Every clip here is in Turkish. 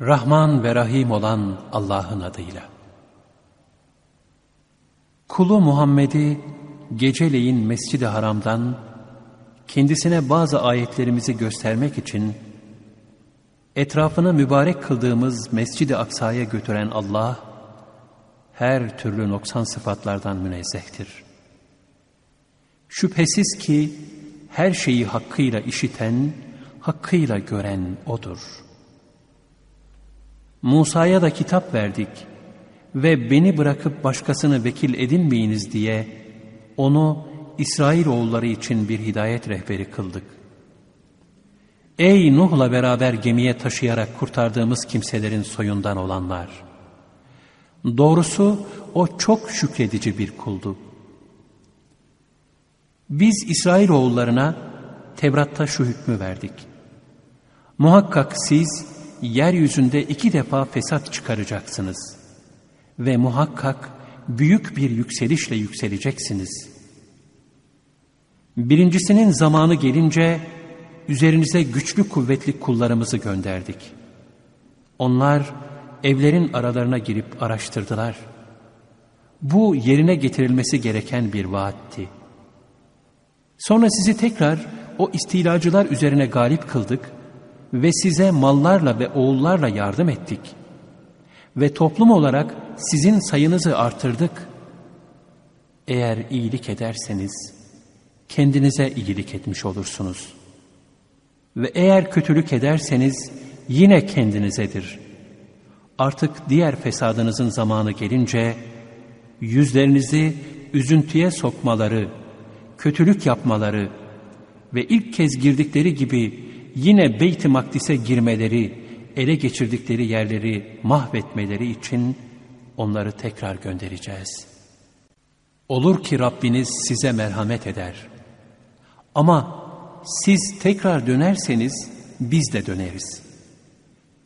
Rahman ve Rahim olan Allah'ın adıyla. Kulu Muhammed'i geceleyin Mescid-i Haram'dan kendisine bazı ayetlerimizi göstermek için etrafını mübarek kıldığımız Mescid-i Aksa'ya götüren Allah her türlü noksan sıfatlardan münezzehtir. Şüphesiz ki her şeyi hakkıyla işiten, hakkıyla gören O'dur. Musa'ya da kitap verdik ve beni bırakıp başkasını vekil edinmeyiniz diye onu İsrailoğulları için bir hidayet rehberi kıldık. Ey Nuh'la beraber gemiye taşıyarak kurtardığımız kimselerin soyundan olanlar! Doğrusu o çok şükredici bir kuldu. Biz İsrailoğullarına Tevrat'ta şu hükmü verdik. Muhakkak siz yeryüzünde iki defa fesat çıkaracaksınız. Ve muhakkak büyük bir yükselişle yükseleceksiniz. Birincisinin zamanı gelince üzerinize güçlü kuvvetli kullarımızı gönderdik. Onlar evlerin aralarına girip araştırdılar. Bu yerine getirilmesi gereken bir vaatti. Sonra sizi tekrar o istilacılar üzerine galip kıldık ve size mallarla ve oğullarla yardım ettik. Ve toplum olarak sizin sayınızı artırdık. Eğer iyilik ederseniz kendinize iyilik etmiş olursunuz. Ve eğer kötülük ederseniz yine kendinizedir. Artık diğer fesadınızın zamanı gelince yüzlerinizi üzüntüye sokmaları, kötülük yapmaları ve ilk kez girdikleri gibi yine Beyt-i Makdis'e girmeleri, ele geçirdikleri yerleri mahvetmeleri için onları tekrar göndereceğiz. Olur ki Rabbiniz size merhamet eder. Ama siz tekrar dönerseniz biz de döneriz.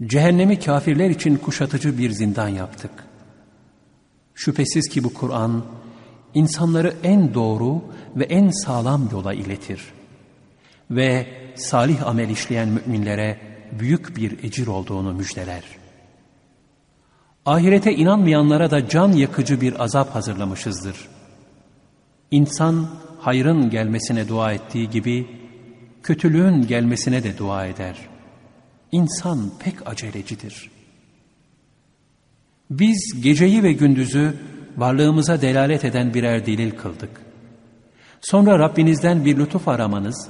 Cehennemi kafirler için kuşatıcı bir zindan yaptık. Şüphesiz ki bu Kur'an insanları en doğru ve en sağlam yola iletir. Ve salih amel işleyen müminlere büyük bir ecir olduğunu müjdeler. Ahirete inanmayanlara da can yakıcı bir azap hazırlamışızdır. İnsan hayrın gelmesine dua ettiği gibi kötülüğün gelmesine de dua eder. İnsan pek acelecidir. Biz geceyi ve gündüzü varlığımıza delalet eden birer delil kıldık. Sonra Rabbinizden bir lütuf aramanız,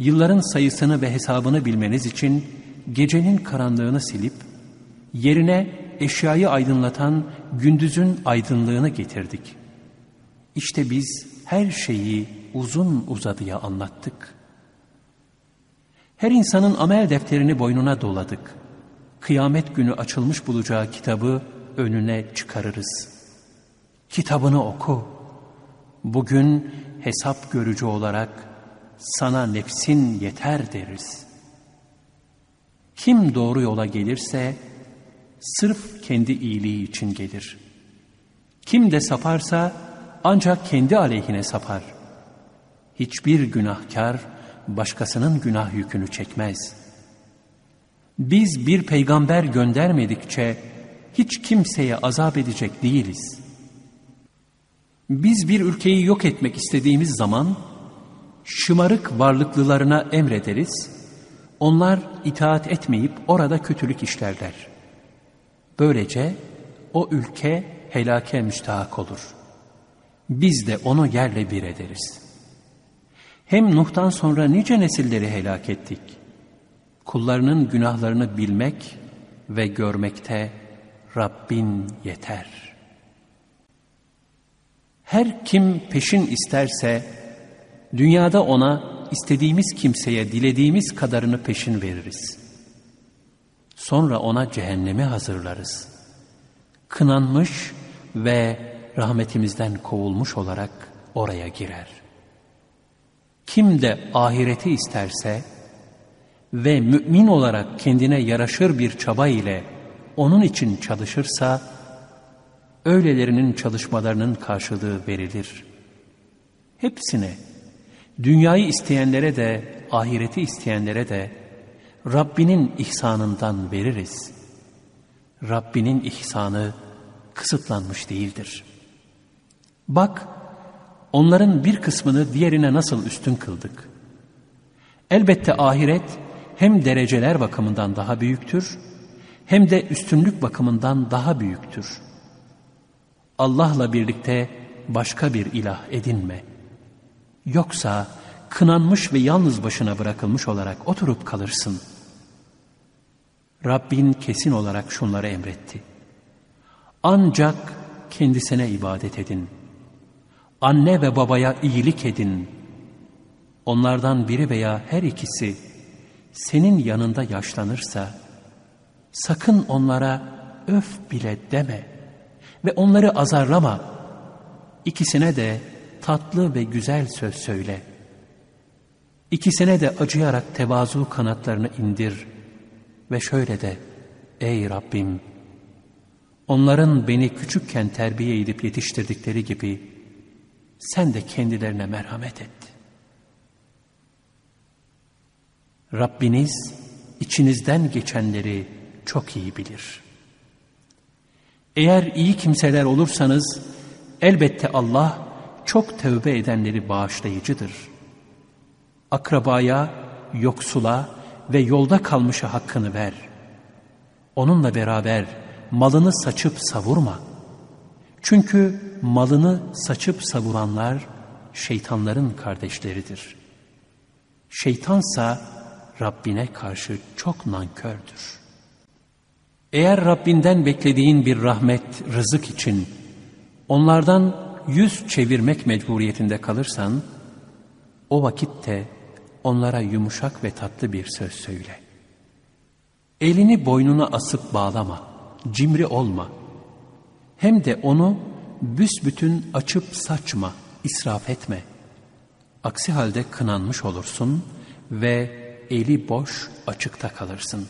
yılların sayısını ve hesabını bilmeniz için gecenin karanlığını silip, yerine eşyayı aydınlatan gündüzün aydınlığını getirdik. İşte biz her şeyi uzun uzadıya anlattık. Her insanın amel defterini boynuna doladık. Kıyamet günü açılmış bulacağı kitabı önüne çıkarırız. Kitabını oku. Bugün hesap görücü olarak sana nefsin yeter deriz. Kim doğru yola gelirse sırf kendi iyiliği için gelir. Kim de saparsa ancak kendi aleyhine sapar. Hiçbir günahkar başkasının günah yükünü çekmez. Biz bir peygamber göndermedikçe hiç kimseye azap edecek değiliz. Biz bir ülkeyi yok etmek istediğimiz zaman şımarık varlıklılarına emrederiz. Onlar itaat etmeyip orada kötülük işlerler. Böylece o ülke helake müstahak olur. Biz de onu yerle bir ederiz. Hem Nuh'tan sonra nice nesilleri helak ettik. Kullarının günahlarını bilmek ve görmekte Rabbin yeter. Her kim peşin isterse dünyada ona istediğimiz kimseye dilediğimiz kadarını peşin veririz. Sonra ona cehennemi hazırlarız. Kınanmış ve rahmetimizden kovulmuş olarak oraya girer. Kim de ahireti isterse ve mümin olarak kendine yaraşır bir çaba ile onun için çalışırsa, öylelerinin çalışmalarının karşılığı verilir. Hepsine, dünyayı isteyenlere de, ahireti isteyenlere de Rabbinin ihsanından veririz. Rabbinin ihsanı kısıtlanmış değildir. Bak, onların bir kısmını diğerine nasıl üstün kıldık. Elbette ahiret hem dereceler bakımından daha büyüktür, hem de üstünlük bakımından daha büyüktür. Allah'la birlikte başka bir ilah edinme. Yoksa kınanmış ve yalnız başına bırakılmış olarak oturup kalırsın. Rabbin kesin olarak şunları emretti. Ancak kendisine ibadet edin. Anne ve babaya iyilik edin. Onlardan biri veya her ikisi senin yanında yaşlanırsa sakın onlara öf bile deme ve onları azarlama. İkisine de tatlı ve güzel söz söyle. İkisine de acıyarak tevazu kanatlarını indir ve şöyle de ey Rabbim onların beni küçükken terbiye edip yetiştirdikleri gibi sen de kendilerine merhamet et. Rabbiniz içinizden geçenleri çok iyi bilir. Eğer iyi kimseler olursanız elbette Allah çok tövbe edenleri bağışlayıcıdır. Akrabaya, yoksula ve yolda kalmışa hakkını ver. Onunla beraber malını saçıp savurma. Çünkü malını saçıp savuranlar şeytanların kardeşleridir. Şeytansa Rabbine karşı çok nankördür. Eğer Rabbinden beklediğin bir rahmet, rızık için onlardan yüz çevirmek mecburiyetinde kalırsan, o vakitte onlara yumuşak ve tatlı bir söz söyle. Elini boynuna asıp bağlama, cimri olma. Hem de onu büsbütün açıp saçma, israf etme. Aksi halde kınanmış olursun ve eli boş açıkta kalırsın.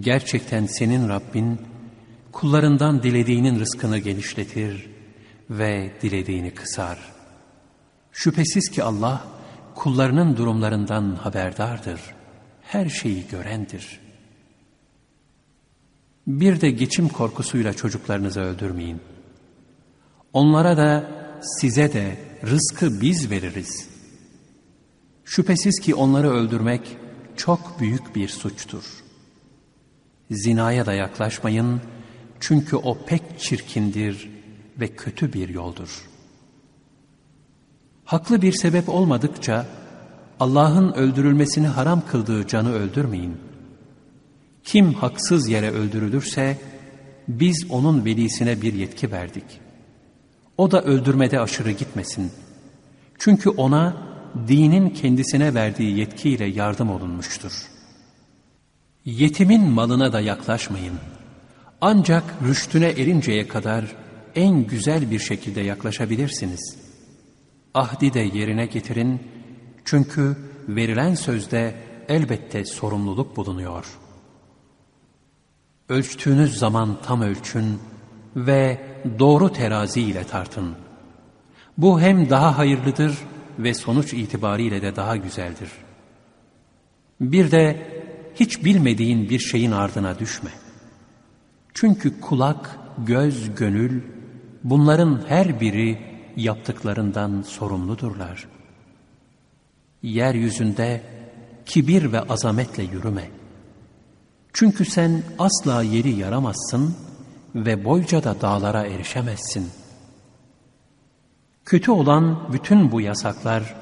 Gerçekten senin Rabbin kullarından dilediğinin rızkını genişletir ve dilediğini kısar. Şüphesiz ki Allah kullarının durumlarından haberdardır. Her şeyi görendir. Bir de geçim korkusuyla çocuklarınızı öldürmeyin. Onlara da size de rızkı biz veririz. Şüphesiz ki onları öldürmek çok büyük bir suçtur. Zinaya da yaklaşmayın çünkü o pek çirkindir ve kötü bir yoldur. Haklı bir sebep olmadıkça Allah'ın öldürülmesini haram kıldığı canı öldürmeyin. Kim haksız yere öldürülürse biz onun velisine bir yetki verdik. O da öldürmede aşırı gitmesin. Çünkü ona dinin kendisine verdiği yetkiyle yardım olunmuştur. Yetimin malına da yaklaşmayın. Ancak rüştüne erinceye kadar en güzel bir şekilde yaklaşabilirsiniz. Ahdi de yerine getirin çünkü verilen sözde elbette sorumluluk bulunuyor. Ölçtüğünüz zaman tam ölçün ve doğru terazi ile tartın. Bu hem daha hayırlıdır ve sonuç itibariyle de daha güzeldir. Bir de hiç bilmediğin bir şeyin ardına düşme. Çünkü kulak, göz, gönül bunların her biri yaptıklarından sorumludurlar. Yeryüzünde kibir ve azametle yürüme. Çünkü sen asla yeri yaramazsın ve boyca da dağlara erişemezsin.'' Kötü olan bütün bu yasaklar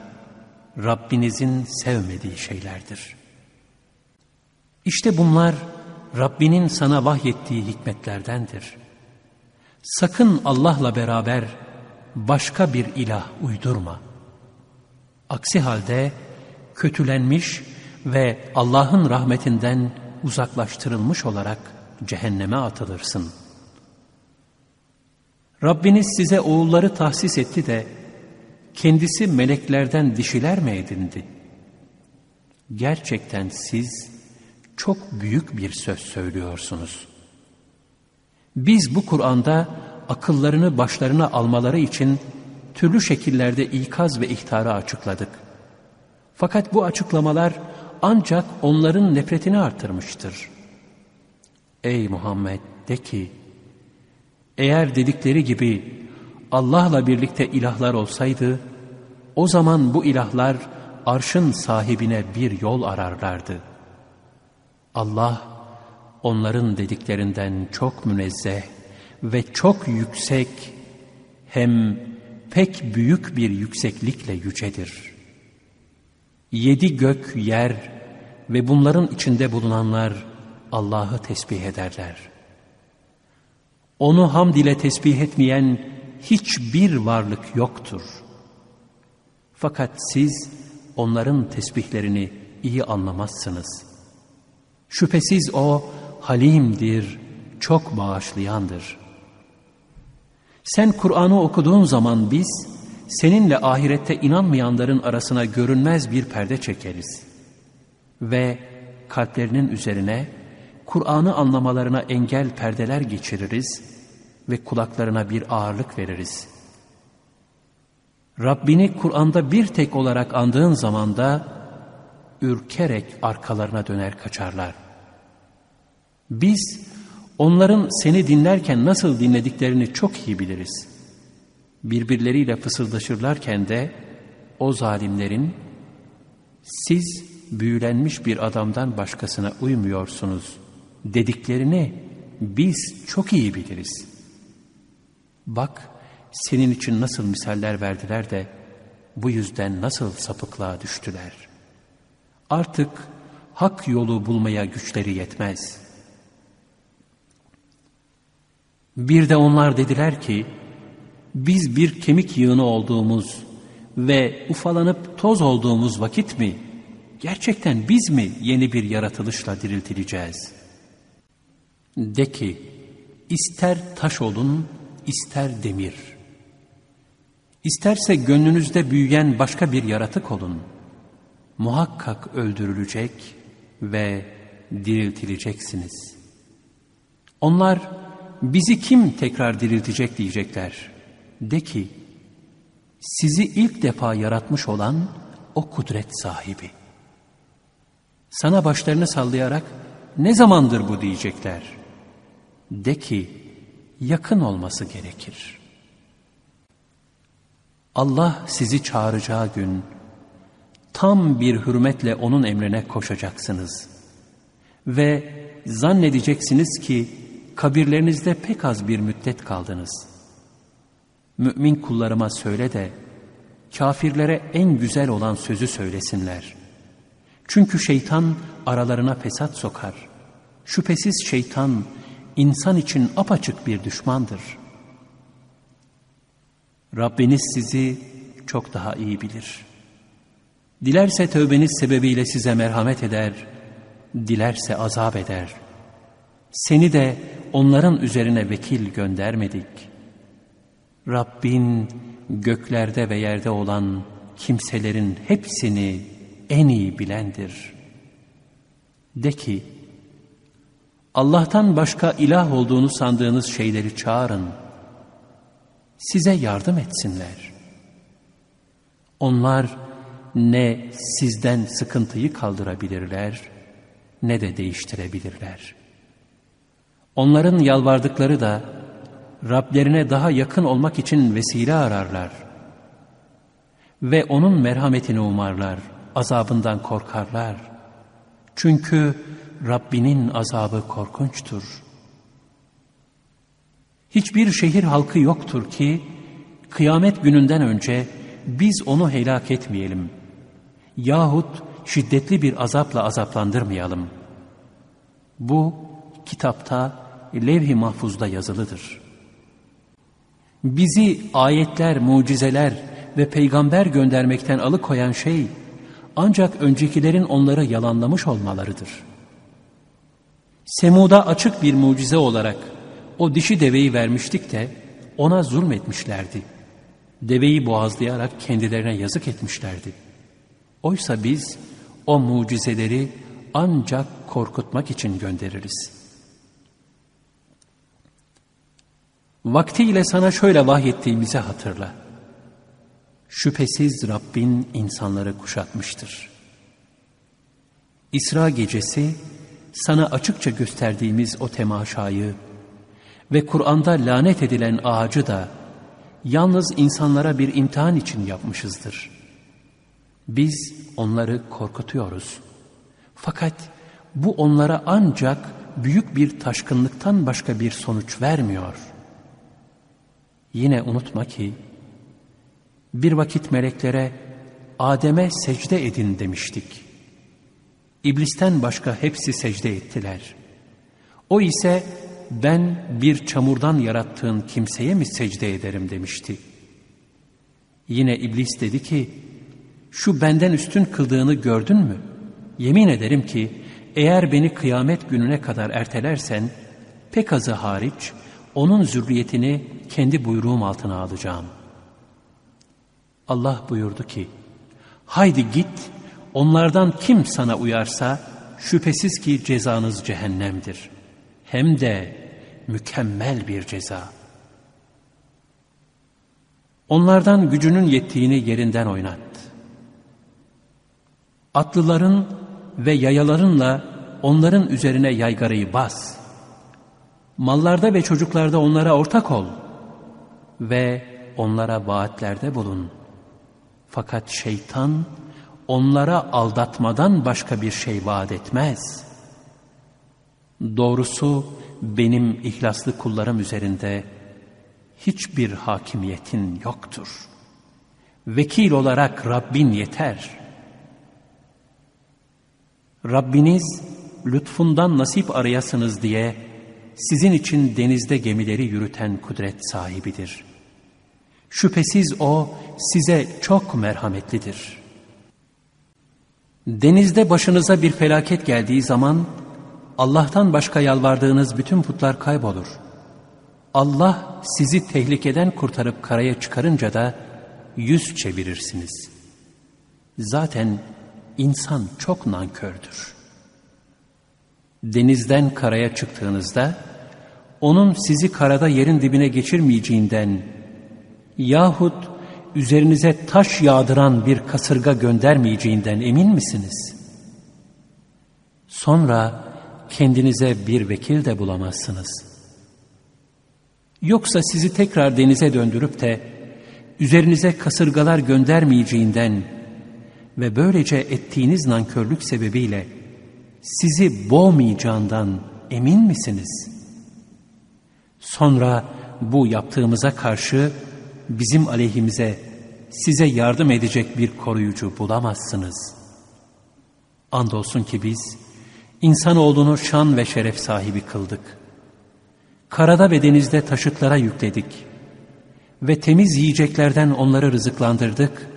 Rabbinizin sevmediği şeylerdir. İşte bunlar Rabbinin sana vahyettiği hikmetlerdendir. Sakın Allah'la beraber başka bir ilah uydurma. Aksi halde kötülenmiş ve Allah'ın rahmetinden uzaklaştırılmış olarak cehenneme atılırsın.'' Rabbiniz size oğulları tahsis etti de kendisi meleklerden dişiler mi edindi? Gerçekten siz çok büyük bir söz söylüyorsunuz. Biz bu Kur'an'da akıllarını başlarına almaları için türlü şekillerde ikaz ve ihtarı açıkladık. Fakat bu açıklamalar ancak onların nefretini artırmıştır. Ey Muhammed de ki, eğer dedikleri gibi Allah'la birlikte ilahlar olsaydı, o zaman bu ilahlar arşın sahibine bir yol ararlardı. Allah onların dediklerinden çok münezzeh ve çok yüksek hem pek büyük bir yükseklikle yücedir. Yedi gök, yer ve bunların içinde bulunanlar Allah'ı tesbih ederler. Onu hamd ile tesbih etmeyen hiçbir varlık yoktur. Fakat siz onların tesbihlerini iyi anlamazsınız. Şüphesiz O halimdir, çok bağışlayandır. Sen Kur'an'ı okuduğun zaman biz seninle ahirette inanmayanların arasına görünmez bir perde çekeriz. Ve kalplerinin üzerine Kur'an'ı anlamalarına engel perdeler geçiririz ve kulaklarına bir ağırlık veririz. Rabbini Kur'an'da bir tek olarak andığın zaman da ürkerek arkalarına döner kaçarlar. Biz onların seni dinlerken nasıl dinlediklerini çok iyi biliriz. Birbirleriyle fısıldaşırlarken de o zalimlerin siz büyülenmiş bir adamdan başkasına uymuyorsunuz dediklerini biz çok iyi biliriz. Bak senin için nasıl misaller verdiler de bu yüzden nasıl sapıklığa düştüler. Artık hak yolu bulmaya güçleri yetmez. Bir de onlar dediler ki, biz bir kemik yığını olduğumuz ve ufalanıp toz olduğumuz vakit mi, gerçekten biz mi yeni bir yaratılışla diriltileceğiz? De ki, ister taş olun, ister demir. İsterse gönlünüzde büyüyen başka bir yaratık olun. Muhakkak öldürülecek ve diriltileceksiniz. Onlar bizi kim tekrar diriltecek diyecekler. De ki, sizi ilk defa yaratmış olan o kudret sahibi. Sana başlarını sallayarak ne zamandır bu diyecekler. De ki, yakın olması gerekir. Allah sizi çağıracağı gün tam bir hürmetle onun emrine koşacaksınız. Ve zannedeceksiniz ki kabirlerinizde pek az bir müddet kaldınız. Mümin kullarıma söyle de kafirlere en güzel olan sözü söylesinler. Çünkü şeytan aralarına fesat sokar. Şüphesiz şeytan insan için apaçık bir düşmandır. Rabbiniz sizi çok daha iyi bilir. Dilerse tövbeniz sebebiyle size merhamet eder, dilerse azap eder. Seni de onların üzerine vekil göndermedik. Rabbin göklerde ve yerde olan kimselerin hepsini en iyi bilendir. De ki, Allah'tan başka ilah olduğunu sandığınız şeyleri çağırın. Size yardım etsinler. Onlar ne sizden sıkıntıyı kaldırabilirler ne de değiştirebilirler. Onların yalvardıkları da Rablerine daha yakın olmak için vesile ararlar. Ve onun merhametini umarlar, azabından korkarlar. Çünkü Rabbinin azabı korkunçtur. Hiçbir şehir halkı yoktur ki kıyamet gününden önce biz onu helak etmeyelim. Yahut şiddetli bir azapla azaplandırmayalım. Bu kitapta levh-i mahfuzda yazılıdır. Bizi ayetler, mucizeler ve peygamber göndermekten alıkoyan şey ancak öncekilerin onları yalanlamış olmalarıdır.'' Semud'a açık bir mucize olarak o dişi deveyi vermiştik de ona zulmetmişlerdi. Deveyi boğazlayarak kendilerine yazık etmişlerdi. Oysa biz o mucizeleri ancak korkutmak için göndeririz. Vaktiyle sana şöyle vahyettiğimizi hatırla. Şüphesiz Rabbin insanları kuşatmıştır. İsra gecesi sana açıkça gösterdiğimiz o temaşayı ve Kur'an'da lanet edilen ağacı da yalnız insanlara bir imtihan için yapmışızdır. Biz onları korkutuyoruz. Fakat bu onlara ancak büyük bir taşkınlıktan başka bir sonuç vermiyor. Yine unutma ki bir vakit meleklere Adem'e secde edin demiştik. İblisten başka hepsi secde ettiler. O ise ben bir çamurdan yarattığın kimseye mi secde ederim demişti. Yine iblis dedi ki, şu benden üstün kıldığını gördün mü? Yemin ederim ki eğer beni kıyamet gününe kadar ertelersen, pek azı hariç onun zürriyetini kendi buyruğum altına alacağım. Allah buyurdu ki, haydi git, onlardan kim sana uyarsa, şüphesiz ki cezanız cehennemdir. Hem de mükemmel bir ceza. Onlardan gücünün yettiğini yerinden oynat. Atlıların ve yayalarınla onların üzerine yaygarayı bas. Mallarda ve çocuklarda onlara ortak ol ve onlara vaatlerde bulun. Fakat şeytan onlara aldatmadan başka bir şey vaat etmez. Doğrusu benim ihlaslı kullarım üzerinde hiçbir hakimiyetin yoktur. Vekil olarak Rabbin yeter.'' Rabbiniz lütfundan nasip arayasınız diye sizin için denizde gemileri yürüten kudret sahibidir. Şüphesiz O size çok merhametlidir. Denizde başınıza bir felaket geldiği zaman Allah'tan başka yalvardığınız bütün putlar kaybolur. Allah sizi tehlikeden kurtarıp karaya çıkarınca da yüz çevirirsiniz. Zaten İnsan çok nankördür. Denizden karaya çıktığınızda, onun sizi karada yerin dibine geçirmeyeceğinden yahut üzerinize taş yağdıran bir kasırga göndermeyeceğinden emin misiniz? Sonra kendinize bir vekil de bulamazsınız. Yoksa sizi tekrar denize döndürüp de üzerinize kasırgalar göndermeyeceğinden ve böylece ettiğiniz nankörlük sebebiyle sizi boğmayacağından emin misiniz? Sonra bu yaptığımıza karşı bizim aleyhimize size yardım edecek bir koruyucu bulamazsınız. Andolsun ki biz insanoğlunu şan ve şeref sahibi kıldık. Karada ve denizde taşıtlara yükledik ve temiz yiyeceklerden onları rızıklandırdık.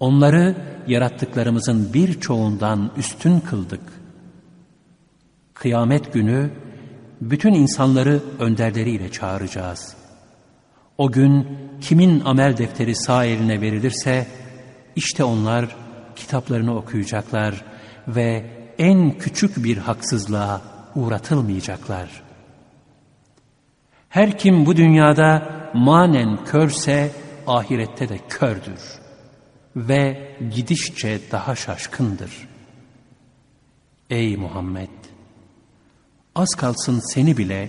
Onları yarattıklarımızın birçoğundan üstün kıldık. Kıyamet günü bütün insanları önderleriyle çağıracağız. O gün kimin amel defteri sağ eline verilirse işte onlar kitaplarını okuyacaklar ve en küçük bir haksızlığa uğratılmayacaklar. Her kim bu dünyada manen körse ahirette de kördür ve gidişçe daha şaşkındır. Ey Muhammed! Az kalsın seni bile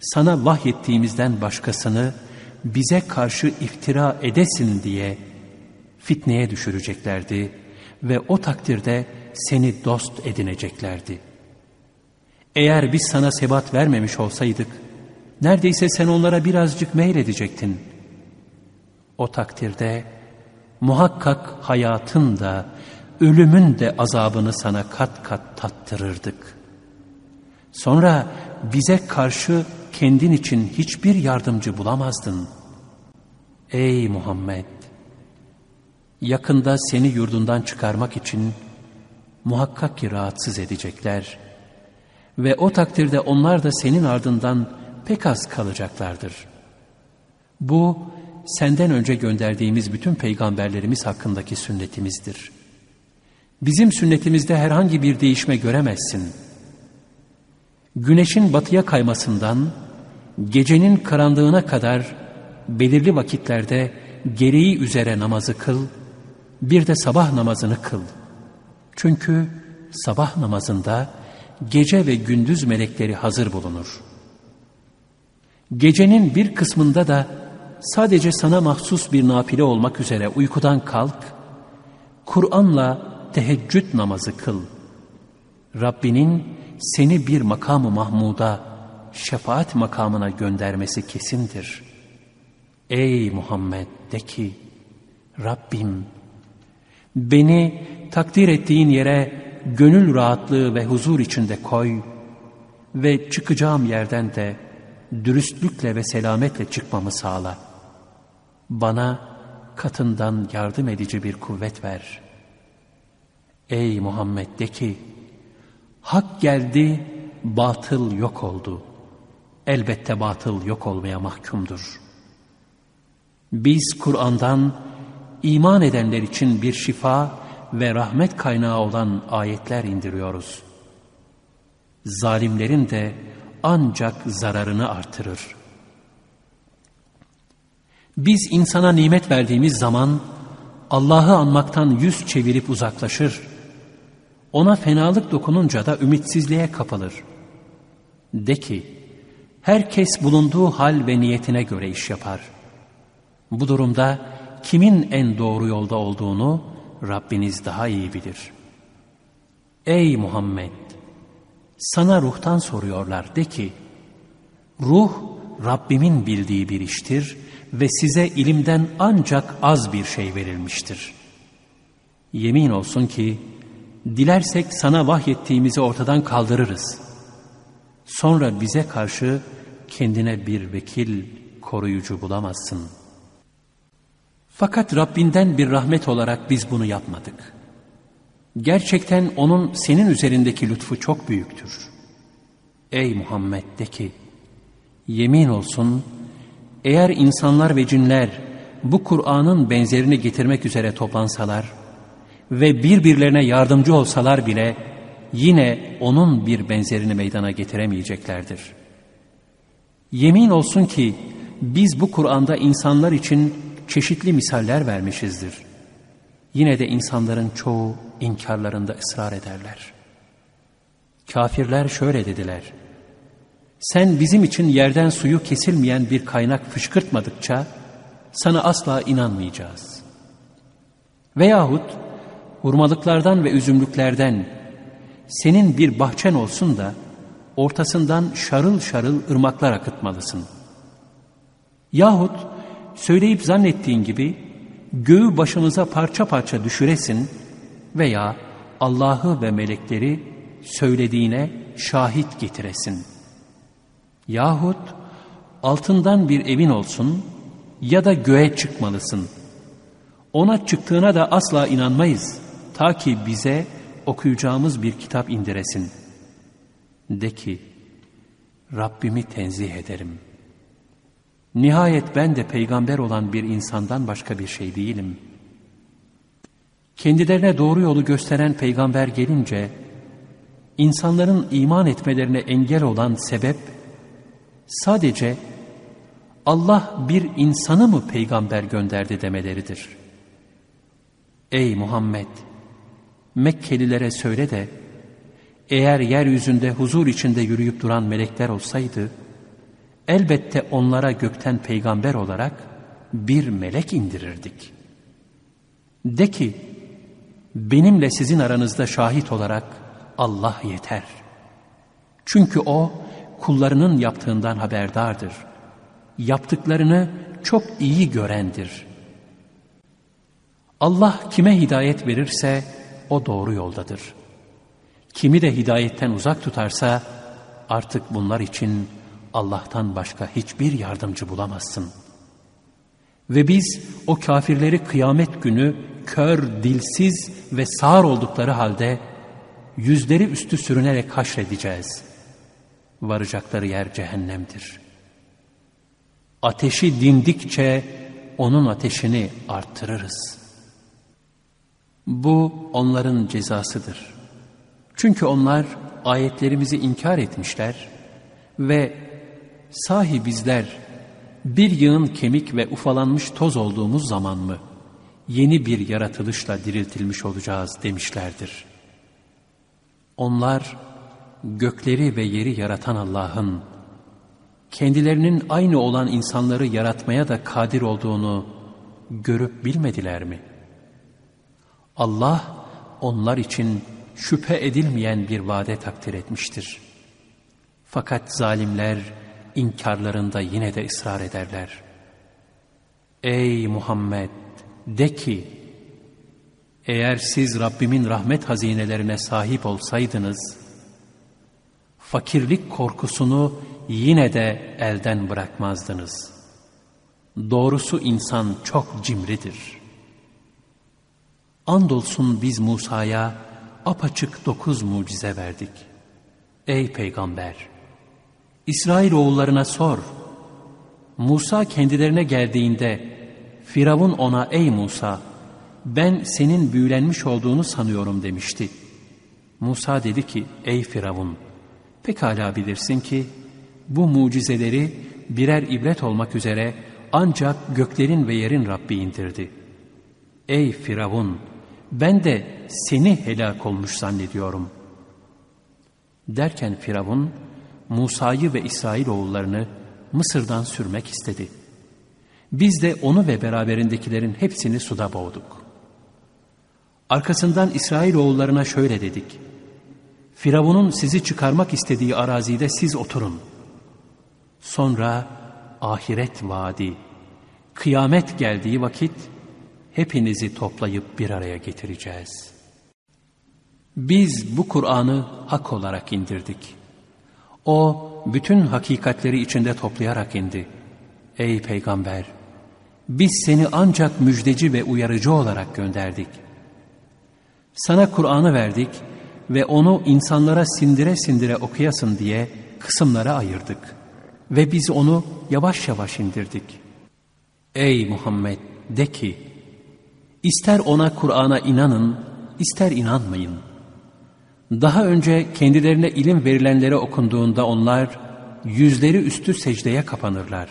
sana vahyettiğimizden başkasını bize karşı iftira edesin diye fitneye düşüreceklerdi ve o takdirde seni dost edineceklerdi. Eğer biz sana sebat vermemiş olsaydık, neredeyse sen onlara birazcık meyledecektin. O takdirde muhakkak hayatın da ölümün de azabını sana kat kat tattırırdık. Sonra bize karşı kendin için hiçbir yardımcı bulamazdın. Ey Muhammed! Yakında seni yurdundan çıkarmak için muhakkak ki rahatsız edecekler ve o takdirde onlar da senin ardından pek az kalacaklardır. Bu senden önce gönderdiğimiz bütün peygamberlerimiz hakkındaki sünnetimizdir. Bizim sünnetimizde herhangi bir değişme göremezsin. Güneşin batıya kaymasından gecenin karanlığına kadar belirli vakitlerde gereği üzere namazı kıl, bir de sabah namazını kıl. Çünkü sabah namazında gece ve gündüz melekleri hazır bulunur. Gecenin bir kısmında da sadece sana mahsus bir nafile olmak üzere uykudan kalk, Kur'an'la teheccüd namazı kıl. Rabbinin seni bir makamı Mahmud'a, şefaat makamına göndermesi kesindir. Ey Muhammed de ki, Rabbim, beni takdir ettiğin yere gönül rahatlığı ve huzur içinde koy ve çıkacağım yerden de dürüstlükle ve selametle çıkmamı sağla. Bana katından yardım edici bir kuvvet ver. Ey Muhammed de ki, hak geldi, batıl yok oldu. Elbette batıl yok olmaya mahkumdur. Biz Kur'an'dan iman edenler için bir şifa ve rahmet kaynağı olan ayetler indiriyoruz. Zalimlerin de ancak zararını artırır. Biz insana nimet verdiğimiz zaman Allah'ı anmaktan yüz çevirip uzaklaşır. Ona fenalık dokununca da ümitsizliğe kapılır. De ki, herkes bulunduğu hal ve niyetine göre iş yapar. Bu durumda kimin en doğru yolda olduğunu Rabbiniz daha iyi bilir. Ey Muhammed! Sana ruhtan soruyorlar de ki, ruh Rabbimin bildiği bir iştir ve size ilimden ancak az bir şey verilmiştir. Yemin olsun ki, dilersek sana vahyettiğimizi ortadan kaldırırız. Sonra bize karşı kendine bir vekil, koruyucu bulamazsın. Fakat Rabbinden bir rahmet olarak biz bunu yapmadık. Gerçekten O'nun senin üzerindeki lütfu çok büyüktür. Ey Muhammed de ki, yemin olsun, eğer insanlar ve cinler bu Kur'an'ın benzerini getirmek üzere toplansalar ve birbirlerine yardımcı olsalar bile yine onun bir benzerini meydana getiremeyeceklerdir. Yemin olsun ki biz bu Kur'an'da insanlar için çeşitli misaller vermişizdir. Yine de insanların çoğu inkarlarında ısrar ederler. Kafirler şöyle dediler. Sen bizim için yerden suyu kesilmeyen bir kaynak fışkırtmadıkça sana asla inanmayacağız. Veyahut hurmalıklardan ve üzümlüklerden senin bir bahçen olsun da ortasından şarıl şarıl ırmaklar akıtmalısın. Yahut söyleyip zannettiğin gibi göğü başımıza parça parça düşüresin veya Allah'ı ve melekleri söylediğine şahit getiresin. Yahut altından bir evin olsun ya da göğe çıkmalısın. Ona çıktığına da asla inanmayız ta ki bize okuyacağımız bir kitap indiresin. De ki Rabbimi tenzih ederim.'' Nihayet ben de peygamber olan bir insandan başka bir şey değilim. Kendilerine doğru yolu gösteren peygamber gelince, insanların iman etmelerine engel olan sebep, sadece Allah bir insanı mı peygamber gönderdi demeleridir. Ey Muhammed! Mekkelilere söyle de, eğer yeryüzünde huzur içinde yürüyüp duran melekler olsaydı, elbette onlara gökten peygamber olarak bir melek indirirdik. De ki, benimle sizin aranızda şahit olarak Allah yeter. Çünkü O, kullarının yaptığından haberdardır. Yaptıklarını çok iyi görendir. Allah kime hidayet verirse, o doğru yoldadır. Kimi de hidayetten uzak tutarsa, artık bunlar için Allah'tan başka hiçbir yardımcı bulamazsın. Ve biz o kafirleri kıyamet günü kör, dilsiz ve sağır oldukları halde yüzleri üstü sürünerek haşredeceğiz. Varacakları yer cehennemdir. Ateşi dindikçe onun ateşini arttırırız. Bu onların cezasıdır. Çünkü onlar ayetlerimizi inkar etmişler ve sahi bizler bir yığın kemik ve ufalanmış toz olduğumuz zaman mı yeni bir yaratılışla diriltilmiş olacağız demişlerdir. Onlar gökleri ve yeri yaratan Allah'ın, kendilerinin aynı olan insanları yaratmaya da kadir olduğunu görüp bilmediler mi? Allah onlar için şüphe edilmeyen bir vade takdir etmiştir. Fakat zalimler inkarlarında yine de ısrar ederler. Ey Muhammed! De ki, eğer siz Rabbimin rahmet hazinelerine sahip olsaydınız, fakirlik korkusunu yine de elden bırakmazdınız. Doğrusu insan çok cimridir. Andolsun biz Musa'ya apaçık dokuz mucize verdik. Ey peygamber! İsrail oğullarına sor. Musa kendilerine geldiğinde Firavun ona ey Musa ben senin büyülenmiş olduğunu sanıyorum demişti. Musa dedi ki ey Firavun pekala bilirsin ki bu mucizeleri birer ibret olmak üzere ancak göklerin ve yerin Rabbi indirdi. Ey Firavun ben de seni helak olmuş zannediyorum. Derken Firavun Musa'yı ve İsrail oğullarını Mısır'dan sürmek istedi. Biz de onu ve beraberindekilerin hepsini suda boğduk. Arkasından İsrail oğullarına şöyle dedik. Firavun'un sizi çıkarmak istediği arazide siz oturun. Sonra ahiret vaadi, kıyamet geldiği vakit hepinizi toplayıp bir araya getireceğiz. Biz bu Kur'an'ı hak olarak indirdik. O bütün hakikatleri içinde toplayarak indi. Ey peygamber! Biz seni ancak müjdeci ve uyarıcı olarak gönderdik. Sana Kur'an'ı verdik ve onu insanlara sindire sindire okuyasın diye kısımlara ayırdık. Ve biz onu yavaş yavaş indirdik. Ey Muhammed de ki, ister ona Kur'an'a inanın, ister inanmayın. Daha önce kendilerine ilim verilenlere okunduğunda onlar yüzleri üstü secdeye kapanırlar.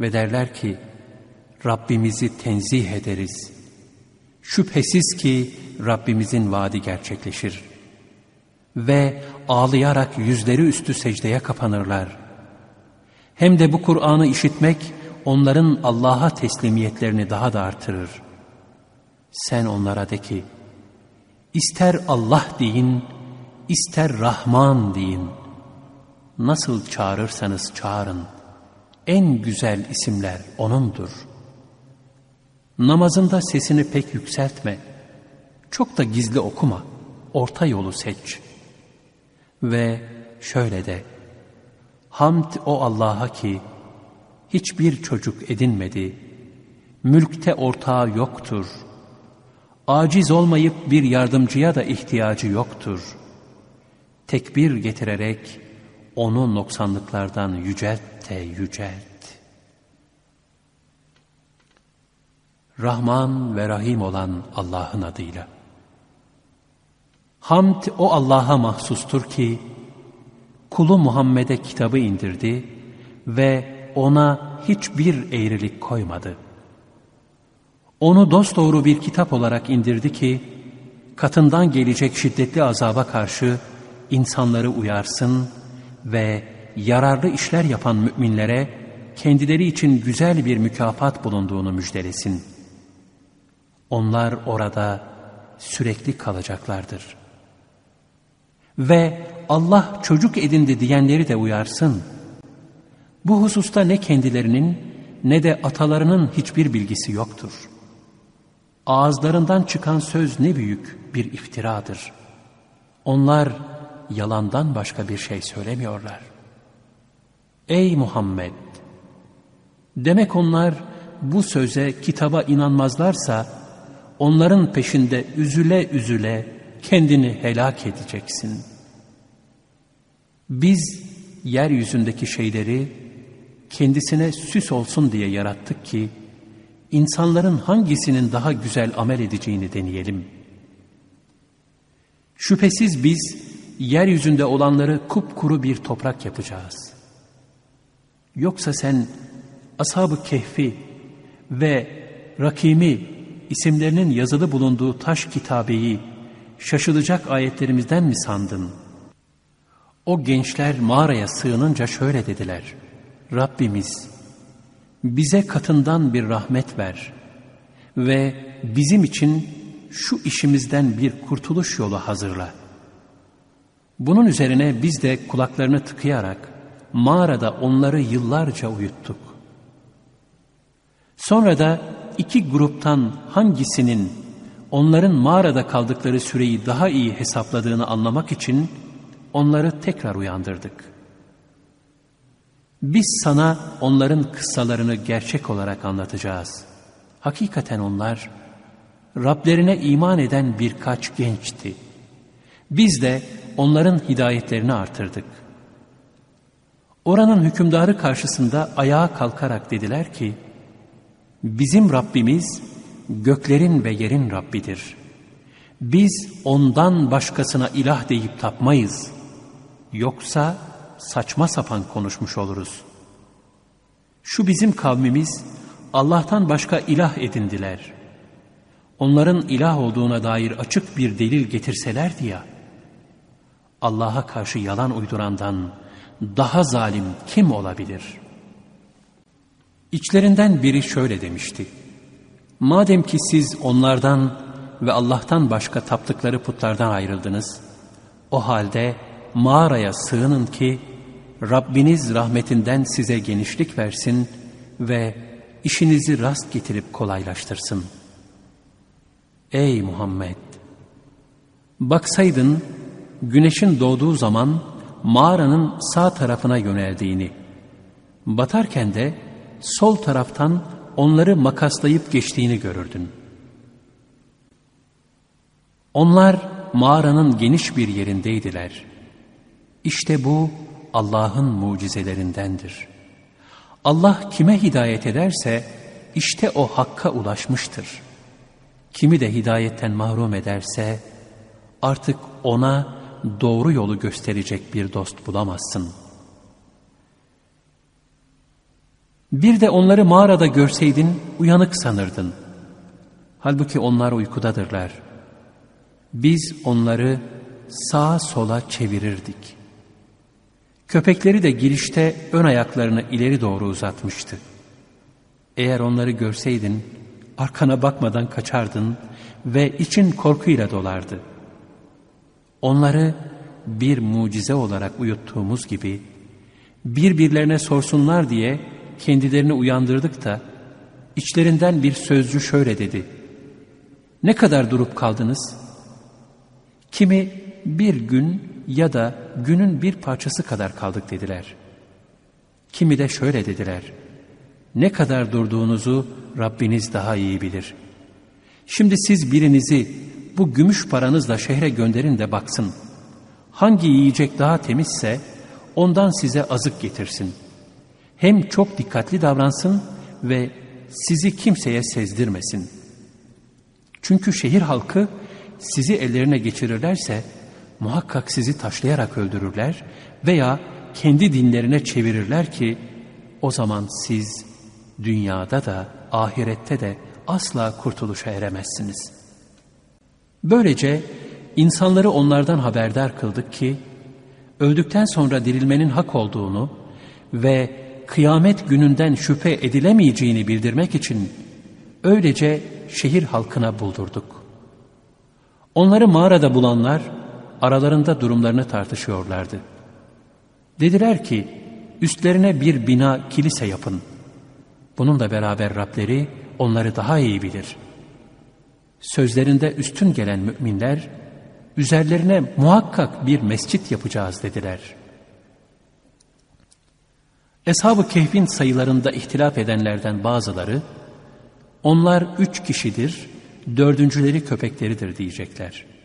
Ve derler ki, Rabbimizi tenzih ederiz. Şüphesiz ki Rabbimizin vaadi gerçekleşir. Ve ağlayarak yüzleri üstü secdeye kapanırlar. Hem de bu Kur'an'ı işitmek onların Allah'a teslimiyetlerini daha da artırır. Sen onlara de ki, ister Allah deyin, ister Rahman deyin. Nasıl çağırırsanız çağırın. En güzel isimler O'nundur.'' Namazında sesini pek yükseltme. Çok da gizli okuma. Orta yolu seç. Ve şöyle de. Hamd o Allah'a ki hiçbir çocuk edinmedi. Mülkte ortağı yoktur. Aciz olmayıp bir yardımcıya da ihtiyacı yoktur. Tekbir getirerek onu noksanlıklardan yücelt de yücelt. Rahman ve Rahim olan Allah'ın adıyla. Hamd o Allah'a mahsustur ki, kulu Muhammed'e kitabı indirdi ve ona hiçbir eğrilik koymadı. Onu dosdoğru bir kitap olarak indirdi ki, katından gelecek şiddetli azaba karşı insanları uyarsın ve yararlı işler yapan müminlere kendileri için güzel bir mükafat bulunduğunu müjdelesin.'' Onlar orada sürekli kalacaklardır. Ve Allah çocuk edindi diyenleri de uyarsın. Bu hususta ne kendilerinin ne de atalarının hiçbir bilgisi yoktur. Ağızlarından çıkan söz ne büyük bir iftiradır. Onlar yalandan başka bir şey söylemiyorlar. Ey Muhammed! Demek onlar bu söze, kitaba inanmazlarsa, onların peşinde üzüle üzüle kendini helak edeceksin. Biz yeryüzündeki şeyleri kendisine süs olsun diye yarattık ki insanların hangisinin daha güzel amel edeceğini deneyelim. Şüphesiz biz yeryüzünde olanları kupkuru bir toprak yapacağız. Yoksa sen ashab-ı kehfi ve rakimi isimlerinin yazılı bulunduğu taş kitabeyi şaşılacak ayetlerimizden mi sandın? O gençler mağaraya sığınınca şöyle dediler. Rabbimiz bize katından bir rahmet ver ve bizim için şu işimizden bir kurtuluş yolu hazırla. Bunun üzerine biz de kulaklarını tıkayarak mağarada onları yıllarca uyuttuk. Sonra da iki gruptan hangisinin onların mağarada kaldıkları süreyi daha iyi hesapladığını anlamak için onları tekrar uyandırdık. Biz sana onların kıssalarını gerçek olarak anlatacağız. Hakikaten onlar Rablerine iman eden birkaç gençti. Biz de onların hidayetlerini artırdık. Oranın hükümdarı karşısında ayağa kalkarak dediler ki, Bizim Rabbimiz göklerin ve yerin Rabbidir. Biz ondan başkasına ilah deyip tapmayız. Yoksa saçma sapan konuşmuş oluruz. Şu bizim kavmimiz Allah'tan başka ilah edindiler. Onların ilah olduğuna dair açık bir delil getirselerdi ya, Allah'a karşı yalan uydurandan daha zalim kim olabilir? İçlerinden biri şöyle demişti. Madem ki siz onlardan ve Allah'tan başka taptıkları putlardan ayrıldınız, o halde mağaraya sığının ki Rabbiniz rahmetinden size genişlik versin ve işinizi rast getirip kolaylaştırsın. Ey Muhammed! Baksaydın güneşin doğduğu zaman mağaranın sağ tarafına yöneldiğini, batarken de sol taraftan onları makaslayıp geçtiğini görürdün. Onlar mağaranın geniş bir yerindeydiler. İşte bu Allah'ın mucizelerindendir. Allah kime hidayet ederse işte o hakka ulaşmıştır. Kimi de hidayetten mahrum ederse artık ona doğru yolu gösterecek bir dost bulamazsın. Bir de onları mağarada görseydin uyanık sanırdın. Halbuki onlar uykudadırlar. Biz onları sağa sola çevirirdik. Köpekleri de girişte ön ayaklarını ileri doğru uzatmıştı. Eğer onları görseydin arkana bakmadan kaçardın ve için korkuyla dolardı. Onları bir mucize olarak uyuttuğumuz gibi birbirlerine sorsunlar diye kendilerini uyandırdık da içlerinden bir sözcü şöyle dedi. Ne kadar durup kaldınız? Kimi bir gün ya da günün bir parçası kadar kaldık dediler. Kimi de şöyle dediler. Ne kadar durduğunuzu Rabbiniz daha iyi bilir. Şimdi siz birinizi bu gümüş paranızla şehre gönderin de baksın. Hangi yiyecek daha temizse ondan size azık getirsin. Hem çok dikkatli davransın ve sizi kimseye sezdirmesin. Çünkü şehir halkı sizi ellerine geçirirlerse muhakkak sizi taşlayarak öldürürler veya kendi dinlerine çevirirler ki o zaman siz dünyada da ahirette de asla kurtuluşa eremezsiniz. Böylece insanları onlardan haberdar kıldık ki öldükten sonra dirilmenin hak olduğunu ve kıyamet gününden şüphe edilemeyeceğini bildirmek için öylece şehir halkına buldurduk. Onları mağarada bulanlar aralarında durumlarını tartışıyorlardı. Dediler ki üstlerine bir bina kilise yapın. Bununla beraber Rableri onları daha iyi bilir. Sözlerinde üstün gelen müminler üzerlerine muhakkak bir mescit yapacağız dediler. Eshab-ı Kehf'in sayılarında ihtilaf edenlerden bazıları onlar üç kişidir, dördüncüleri köpekleridir diyecekler.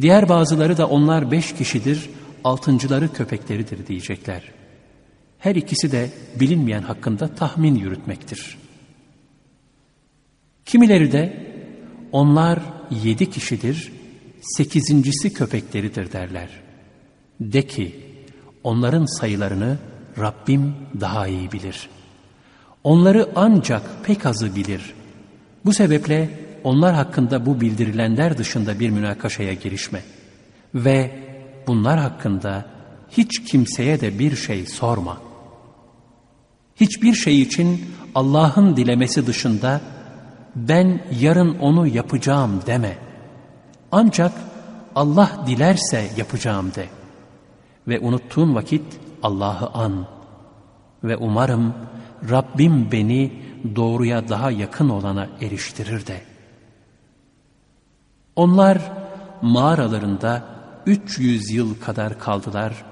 Diğer bazıları da onlar beş kişidir, altıncıları köpekleridir diyecekler. Her ikisi de bilinmeyen hakkında tahmin yürütmektir. Kimileri de onlar yedi kişidir, sekizincisi köpekleridir derler. De ki onların sayılarını Rabbim daha iyi bilir. Onları ancak pek azı bilir. Bu sebeple onlar hakkında bu bildirilenler dışında bir münakaşaya girişme. Ve bunlar hakkında hiç kimseye de bir şey sorma. Hiçbir şey için Allah'ın dilemesi dışında ben yarın onu yapacağım deme. Ancak Allah dilerse yapacağım de. Ve unuttuğun vakit Allah'ı an. Ve umarım Rabbim beni doğruya daha yakın olana eriştirir de. Onlar mağaralarında 300 yıl kadar kaldılar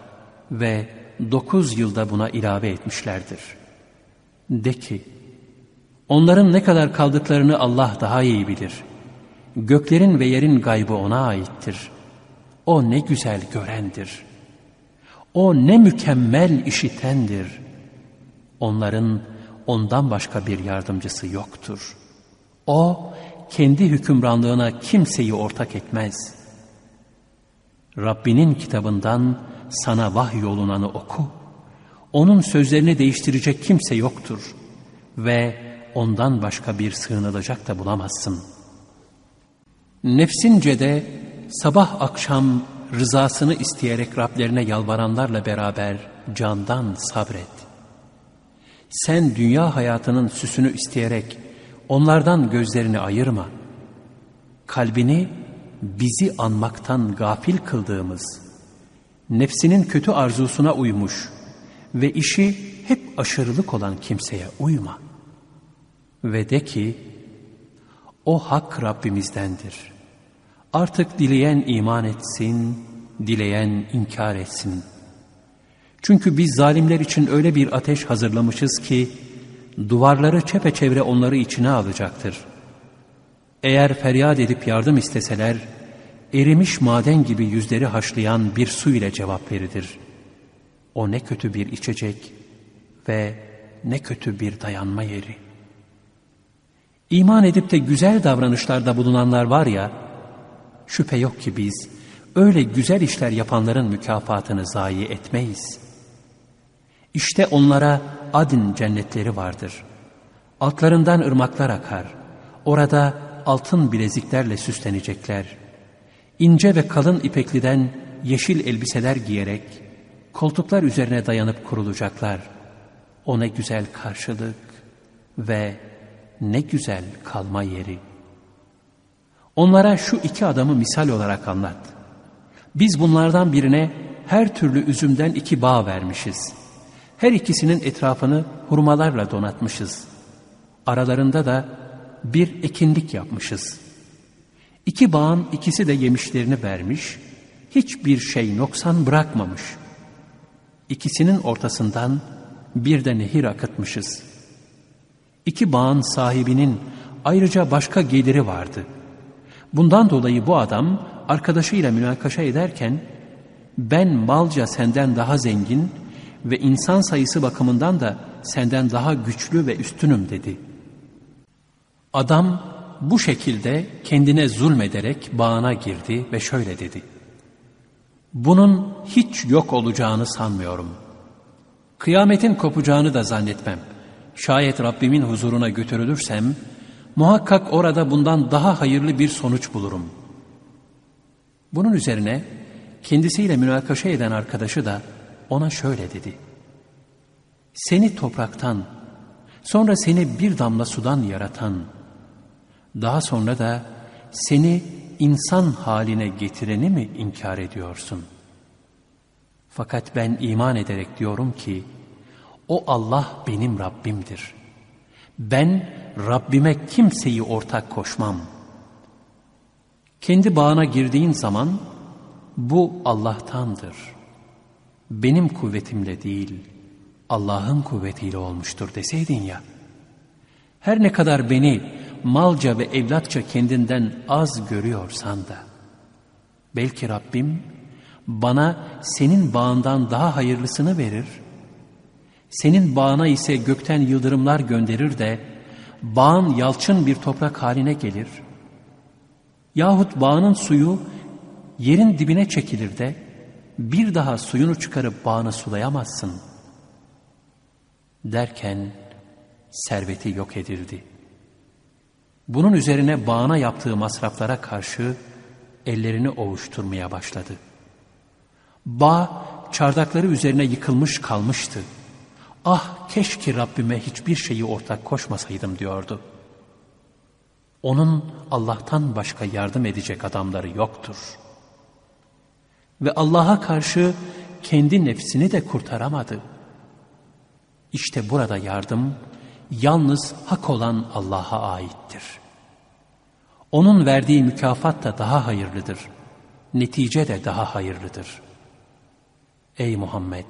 ve 9 yılda buna ilave etmişlerdir. De ki, onların ne kadar kaldıklarını Allah daha iyi bilir. Göklerin ve yerin gaybı O'na aittir. O ne güzel görendir. O ne mükemmel işitendir. Onların ondan başka bir yardımcısı yoktur. O kendi hükümranlığına kimseyi ortak etmez. Rabbinin kitabından sana vahyolunanı oku. Onun sözlerini değiştirecek kimse yoktur ve ondan başka bir sığınılacak da bulamazsın. Nefsince de sabah akşam rızasını isteyerek Rablerine yalvaranlarla beraber candan sabret. Sen dünya hayatının süsünü isteyerek onlardan gözlerini ayırma. Kalbini bizi anmaktan gafil kıldığımız, nefsinin kötü arzusuna uymuş ve işi hep aşırılık olan kimseye uyma. Ve de ki, o hak Rabbimizdendir. Artık dileyen iman etsin, dileyen inkar etsin. Çünkü biz zalimler için öyle bir ateş hazırlamışız ki, duvarları çepeçevre onları içine alacaktır. Eğer feryat edip yardım isteseler, erimiş maden gibi yüzleri haşlayan bir su ile cevap verilir. O ne kötü bir içecek ve ne kötü bir dayanma yeri. İman edip de güzel davranışlarda bulunanlar var ya, şüphe yok ki biz öyle güzel işler yapanların mükafatını zayi etmeyiz. İşte onlara adin cennetleri vardır. Altlarından ırmaklar akar. Orada altın bileziklerle süslenecekler.'' ince ve kalın ipekliden yeşil elbiseler giyerek koltuklar üzerine dayanıp kurulacaklar. O ne güzel karşılık ve ne güzel kalma yeri. Onlara şu iki adamı misal olarak anlat. Biz bunlardan birine her türlü üzümden iki bağ vermişiz. Her ikisinin etrafını hurmalarla donatmışız. Aralarında da bir ekinlik yapmışız.'' İki bağın ikisi de yemişlerini vermiş, hiçbir şey noksan bırakmamış. İkisinin ortasından bir de nehir akıtmışız. İki bağın sahibinin ayrıca başka geliri vardı. Bundan dolayı bu adam arkadaşıyla münakaşa ederken ben malca senden daha zengin ve insan sayısı bakımından da senden daha güçlü ve üstünüm dedi. Adam bu şekilde kendine zulmederek bağına girdi ve şöyle dedi. Bunun hiç yok olacağını sanmıyorum. Kıyametin kopacağını da zannetmem. Şayet Rabbimin huzuruna götürülürsem, muhakkak orada bundan daha hayırlı bir sonuç bulurum. Bunun üzerine kendisiyle münakaşa eden arkadaşı da ona şöyle dedi. Seni topraktan, sonra seni bir damla sudan yaratan, daha sonra da seni insan haline getireni mi inkar ediyorsun? Fakat ben iman ederek diyorum ki, o Allah benim Rabbimdir. Ben Rabbime kimseyi ortak koşmam. Kendi bağına girdiğin zaman, bu Allah'tandır. Benim kuvvetimle değil, Allah'ın kuvvetiyle olmuştur deseydin ya. Her ne kadar beni malca ve evlatça kendinden az görüyorsan da, belki Rabbim bana senin bağından daha hayırlısını verir, senin bağına ise gökten yıldırımlar gönderir de, bağın yalçın bir toprak haline gelir, yahut bağının suyu yerin dibine çekilir de, bir daha suyunu çıkarıp bağını sulayamazsın. Derken serveti yok edildi.'' Bunun üzerine bağına yaptığı masraflara karşı ellerini ovuşturmaya başladı. Bağ çardakları üzerine yıkılmış kalmıştı. Ah keşke Rabbime hiçbir şeyi ortak koşmasaydım diyordu. Onun Allah'tan başka yardım edecek adamları yoktur. Ve Allah'a karşı kendi nefsini de kurtaramadı. İşte burada yardım yalnız hak olan Allah'a aittir. Onun verdiği mükafat da daha hayırlıdır. Netice de daha hayırlıdır. Ey Muhammed!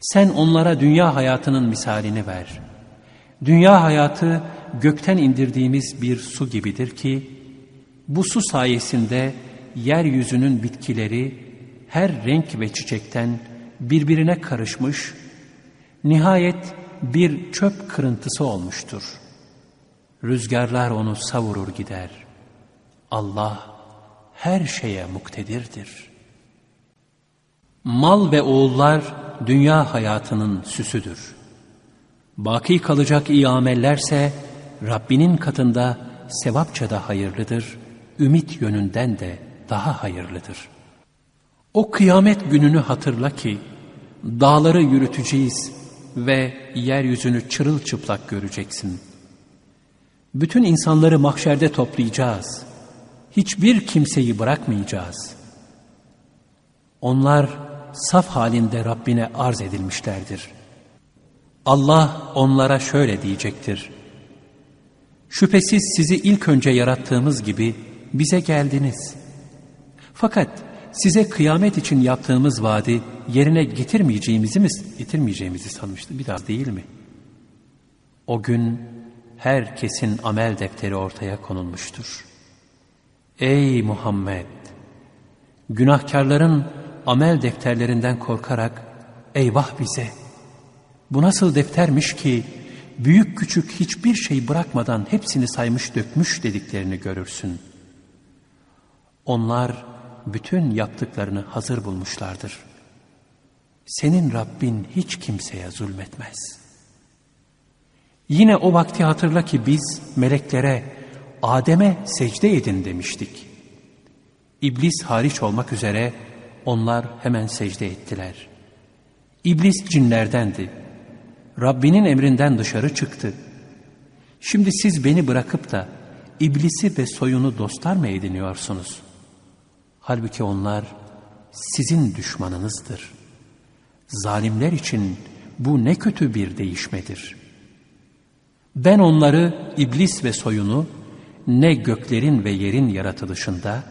Sen onlara dünya hayatının misalini ver. Dünya hayatı gökten indirdiğimiz bir su gibidir ki, bu su sayesinde yeryüzünün bitkileri her renk ve çiçekten birbirine karışmış, nihayet bir çöp kırıntısı olmuştur. Rüzgarlar onu savurur gider. Allah her şeye muktedirdir. Mal ve oğullar dünya hayatının süsüdür. Baki kalacak iyi amellerse Rabbinin katında sevapça da hayırlıdır, ümit yönünden de daha hayırlıdır. O kıyamet gününü hatırla ki dağları yürüteceğiz ve yeryüzünü çırılçıplak göreceksin. Bütün insanları mahşerde toplayacağız. Hiçbir kimseyi bırakmayacağız. Onlar saf halinde Rabbine arz edilmişlerdir. Allah onlara şöyle diyecektir. Şüphesiz sizi ilk önce yarattığımız gibi bize geldiniz. Fakat size kıyamet için yaptığımız vaadi yerine getirmeyeceğimizi mi, getirmeyeceğimizi sanmıştı. Bir daha değil mi? O gün herkesin amel defteri ortaya konulmuştur. Ey Muhammed! Günahkarların amel defterlerinden korkarak eyvah bize! Bu nasıl deftermiş ki büyük küçük hiçbir şey bırakmadan hepsini saymış dökmüş dediklerini görürsün. Onlar bütün yaptıklarını hazır bulmuşlardır. Senin Rabbin hiç kimseye zulmetmez. Yine o vakti hatırla ki biz meleklere Adem'e secde edin demiştik. İblis hariç olmak üzere onlar hemen secde ettiler. İblis cinlerdendi. Rabbinin emrinden dışarı çıktı. Şimdi siz beni bırakıp da iblisi ve soyunu dostlar mı ediniyorsunuz? Halbuki onlar sizin düşmanınızdır. Zalimler için bu ne kötü bir değişmedir. Ben onları, iblis ve soyunu ne göklerin ve yerin yaratılışında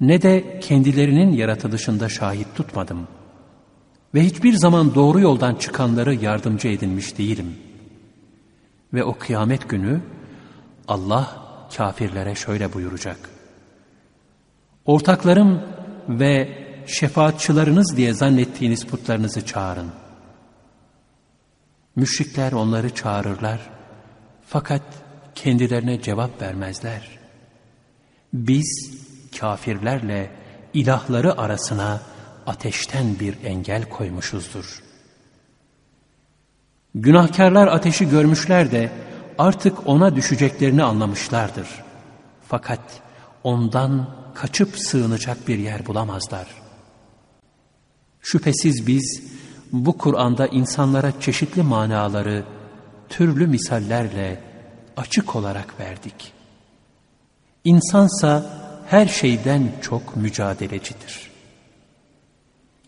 ne de kendilerinin yaratılışında şahit tutmadım. Ve hiçbir zaman doğru yoldan çıkanları yardımcı edinmiş değilim. Ve o kıyamet günü Allah kafirlere şöyle buyuracak. Ortaklarım ve şefaatçılarınız diye zannettiğiniz putlarınızı çağırın. Müşrikler onları çağırırlar fakat kendilerine cevap vermezler. Biz kafirlerle ilahları arasına ateşten bir engel koymuşuzdur. Günahkarlar ateşi görmüşler de artık ona düşeceklerini anlamışlardır. Fakat ondan kaçıp sığınacak bir yer bulamazlar. Şüphesiz biz bu Kur'an'da insanlara çeşitli manaları türlü misallerle açık olarak verdik. İnsansa her şeyden çok mücadelecidir.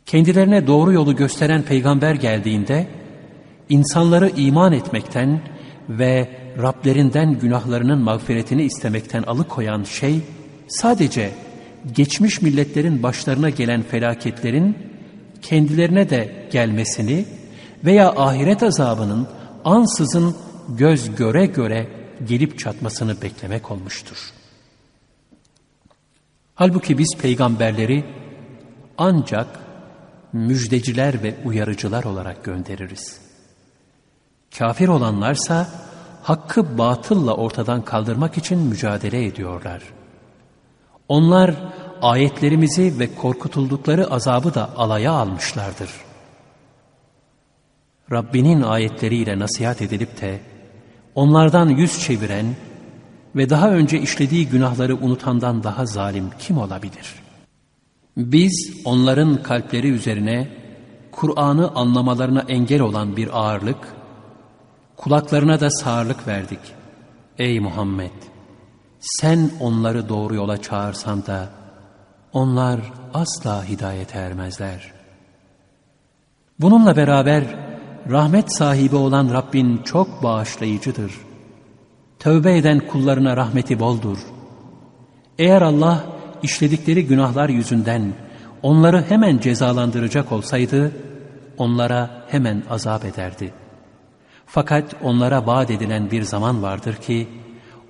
Kendilerine doğru yolu gösteren peygamber geldiğinde insanları iman etmekten ve Rablerinden günahlarının mağfiretini istemekten alıkoyan şey sadece geçmiş milletlerin başlarına gelen felaketlerin kendilerine de gelmesini veya ahiret azabının ansızın göz göre göre gelip çatmasını beklemek olmuştur. Halbuki biz peygamberleri ancak müjdeciler ve uyarıcılar olarak göndeririz. Kafir olanlarsa hakkı batılla ortadan kaldırmak için mücadele ediyorlar. Onlar ayetlerimizi ve korkutuldukları azabı da alaya almışlardır. Rabbinin ayetleriyle nasihat edilip de onlardan yüz çeviren ve daha önce işlediği günahları unutandan daha zalim kim olabilir? Biz onların kalpleri üzerine Kur'an'ı anlamalarına engel olan bir ağırlık, kulaklarına da sağırlık verdik. Ey Muhammed! Sen onları doğru yola çağırsan da onlar asla hidayete ermezler. Bununla beraber rahmet sahibi olan Rabbin çok bağışlayıcıdır. Tövbe eden kullarına rahmeti boldur. Eğer Allah işledikleri günahlar yüzünden onları hemen cezalandıracak olsaydı, onlara hemen azap ederdi. Fakat onlara vaat edilen bir zaman vardır ki,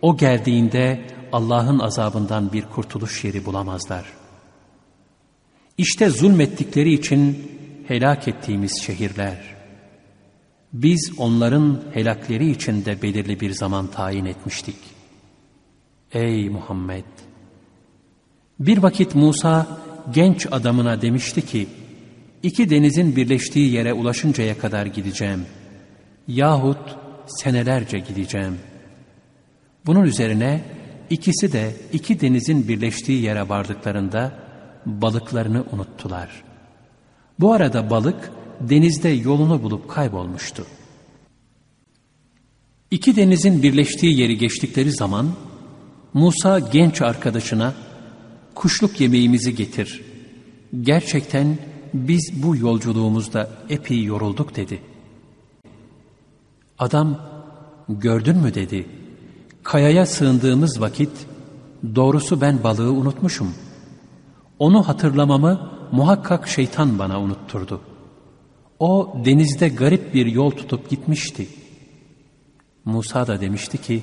o geldiğinde Allah'ın azabından bir kurtuluş yeri bulamazlar. İşte zulmettikleri için helak ettiğimiz şehirler. Biz onların helakleri için de belirli bir zaman tayin etmiştik. Ey Muhammed! Bir vakit Musa genç adamına demişti ki, iki denizin birleştiği yere ulaşıncaya kadar gideceğim. Yahut senelerce gideceğim. Bunun üzerine ikisi de iki denizin birleştiği yere vardıklarında balıklarını unuttular. Bu arada balık denizde yolunu bulup kaybolmuştu. İki denizin birleştiği yeri geçtikleri zaman Musa genç arkadaşına kuşluk yemeğimizi getir. Gerçekten biz bu yolculuğumuzda epey yorulduk dedi. Adam gördün mü dedi. Kayaya sığındığımız vakit doğrusu ben balığı unutmuşum. Onu hatırlamamı muhakkak şeytan bana unutturdu. O denizde garip bir yol tutup gitmişti. Musa da demişti ki,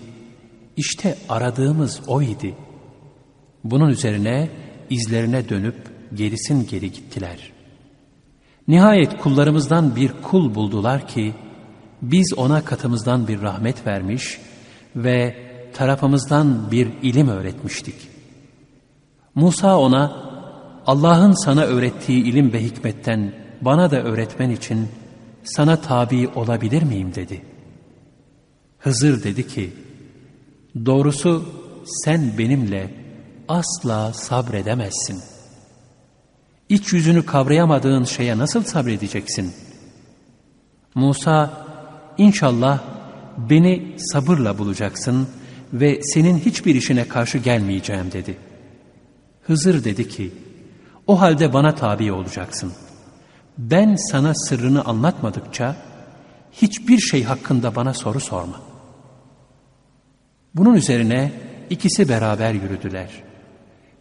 işte aradığımız o idi. Bunun üzerine izlerine dönüp gerisin geri gittiler. Nihayet kullarımızdan bir kul buldular ki, biz ona katımızdan bir rahmet vermiş ve tarafımızdan bir ilim öğretmiştik. Musa ona, Allah'ın sana öğrettiği ilim ve hikmetten bana da öğretmen için sana tabi olabilir miyim dedi. Hızır dedi ki, doğrusu sen benimle asla sabredemezsin. İç yüzünü kavrayamadığın şeye nasıl sabredeceksin? Musa, inşallah beni sabırla bulacaksın ve senin hiçbir işine karşı gelmeyeceğim dedi. Hızır dedi ki, o halde bana tabi olacaksın. Ben sana sırrını anlatmadıkça hiçbir şey hakkında bana soru sorma. Bunun üzerine ikisi beraber yürüdüler.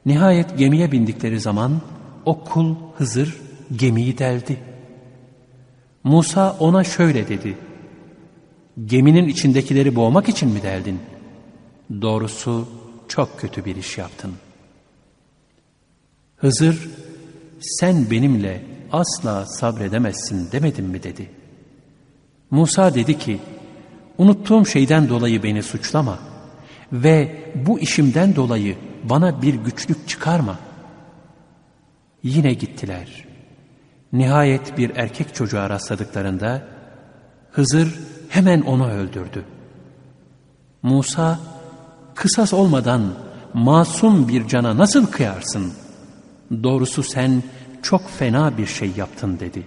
Nihayet gemiye bindikleri zaman o kul Hızır gemiyi deldi. Musa ona şöyle dedi. Geminin içindekileri boğmak için mi deldin? Doğrusu çok kötü bir iş yaptın.'' Hızır sen benimle asla sabredemezsin demedim mi dedi. Musa dedi ki unuttuğum şeyden dolayı beni suçlama ve bu işimden dolayı bana bir güçlük çıkarma. Yine gittiler. Nihayet bir erkek çocuğa rastladıklarında Hızır hemen onu öldürdü. Musa kısas olmadan masum bir cana nasıl kıyarsın?'' Doğrusu sen çok fena bir şey yaptın dedi.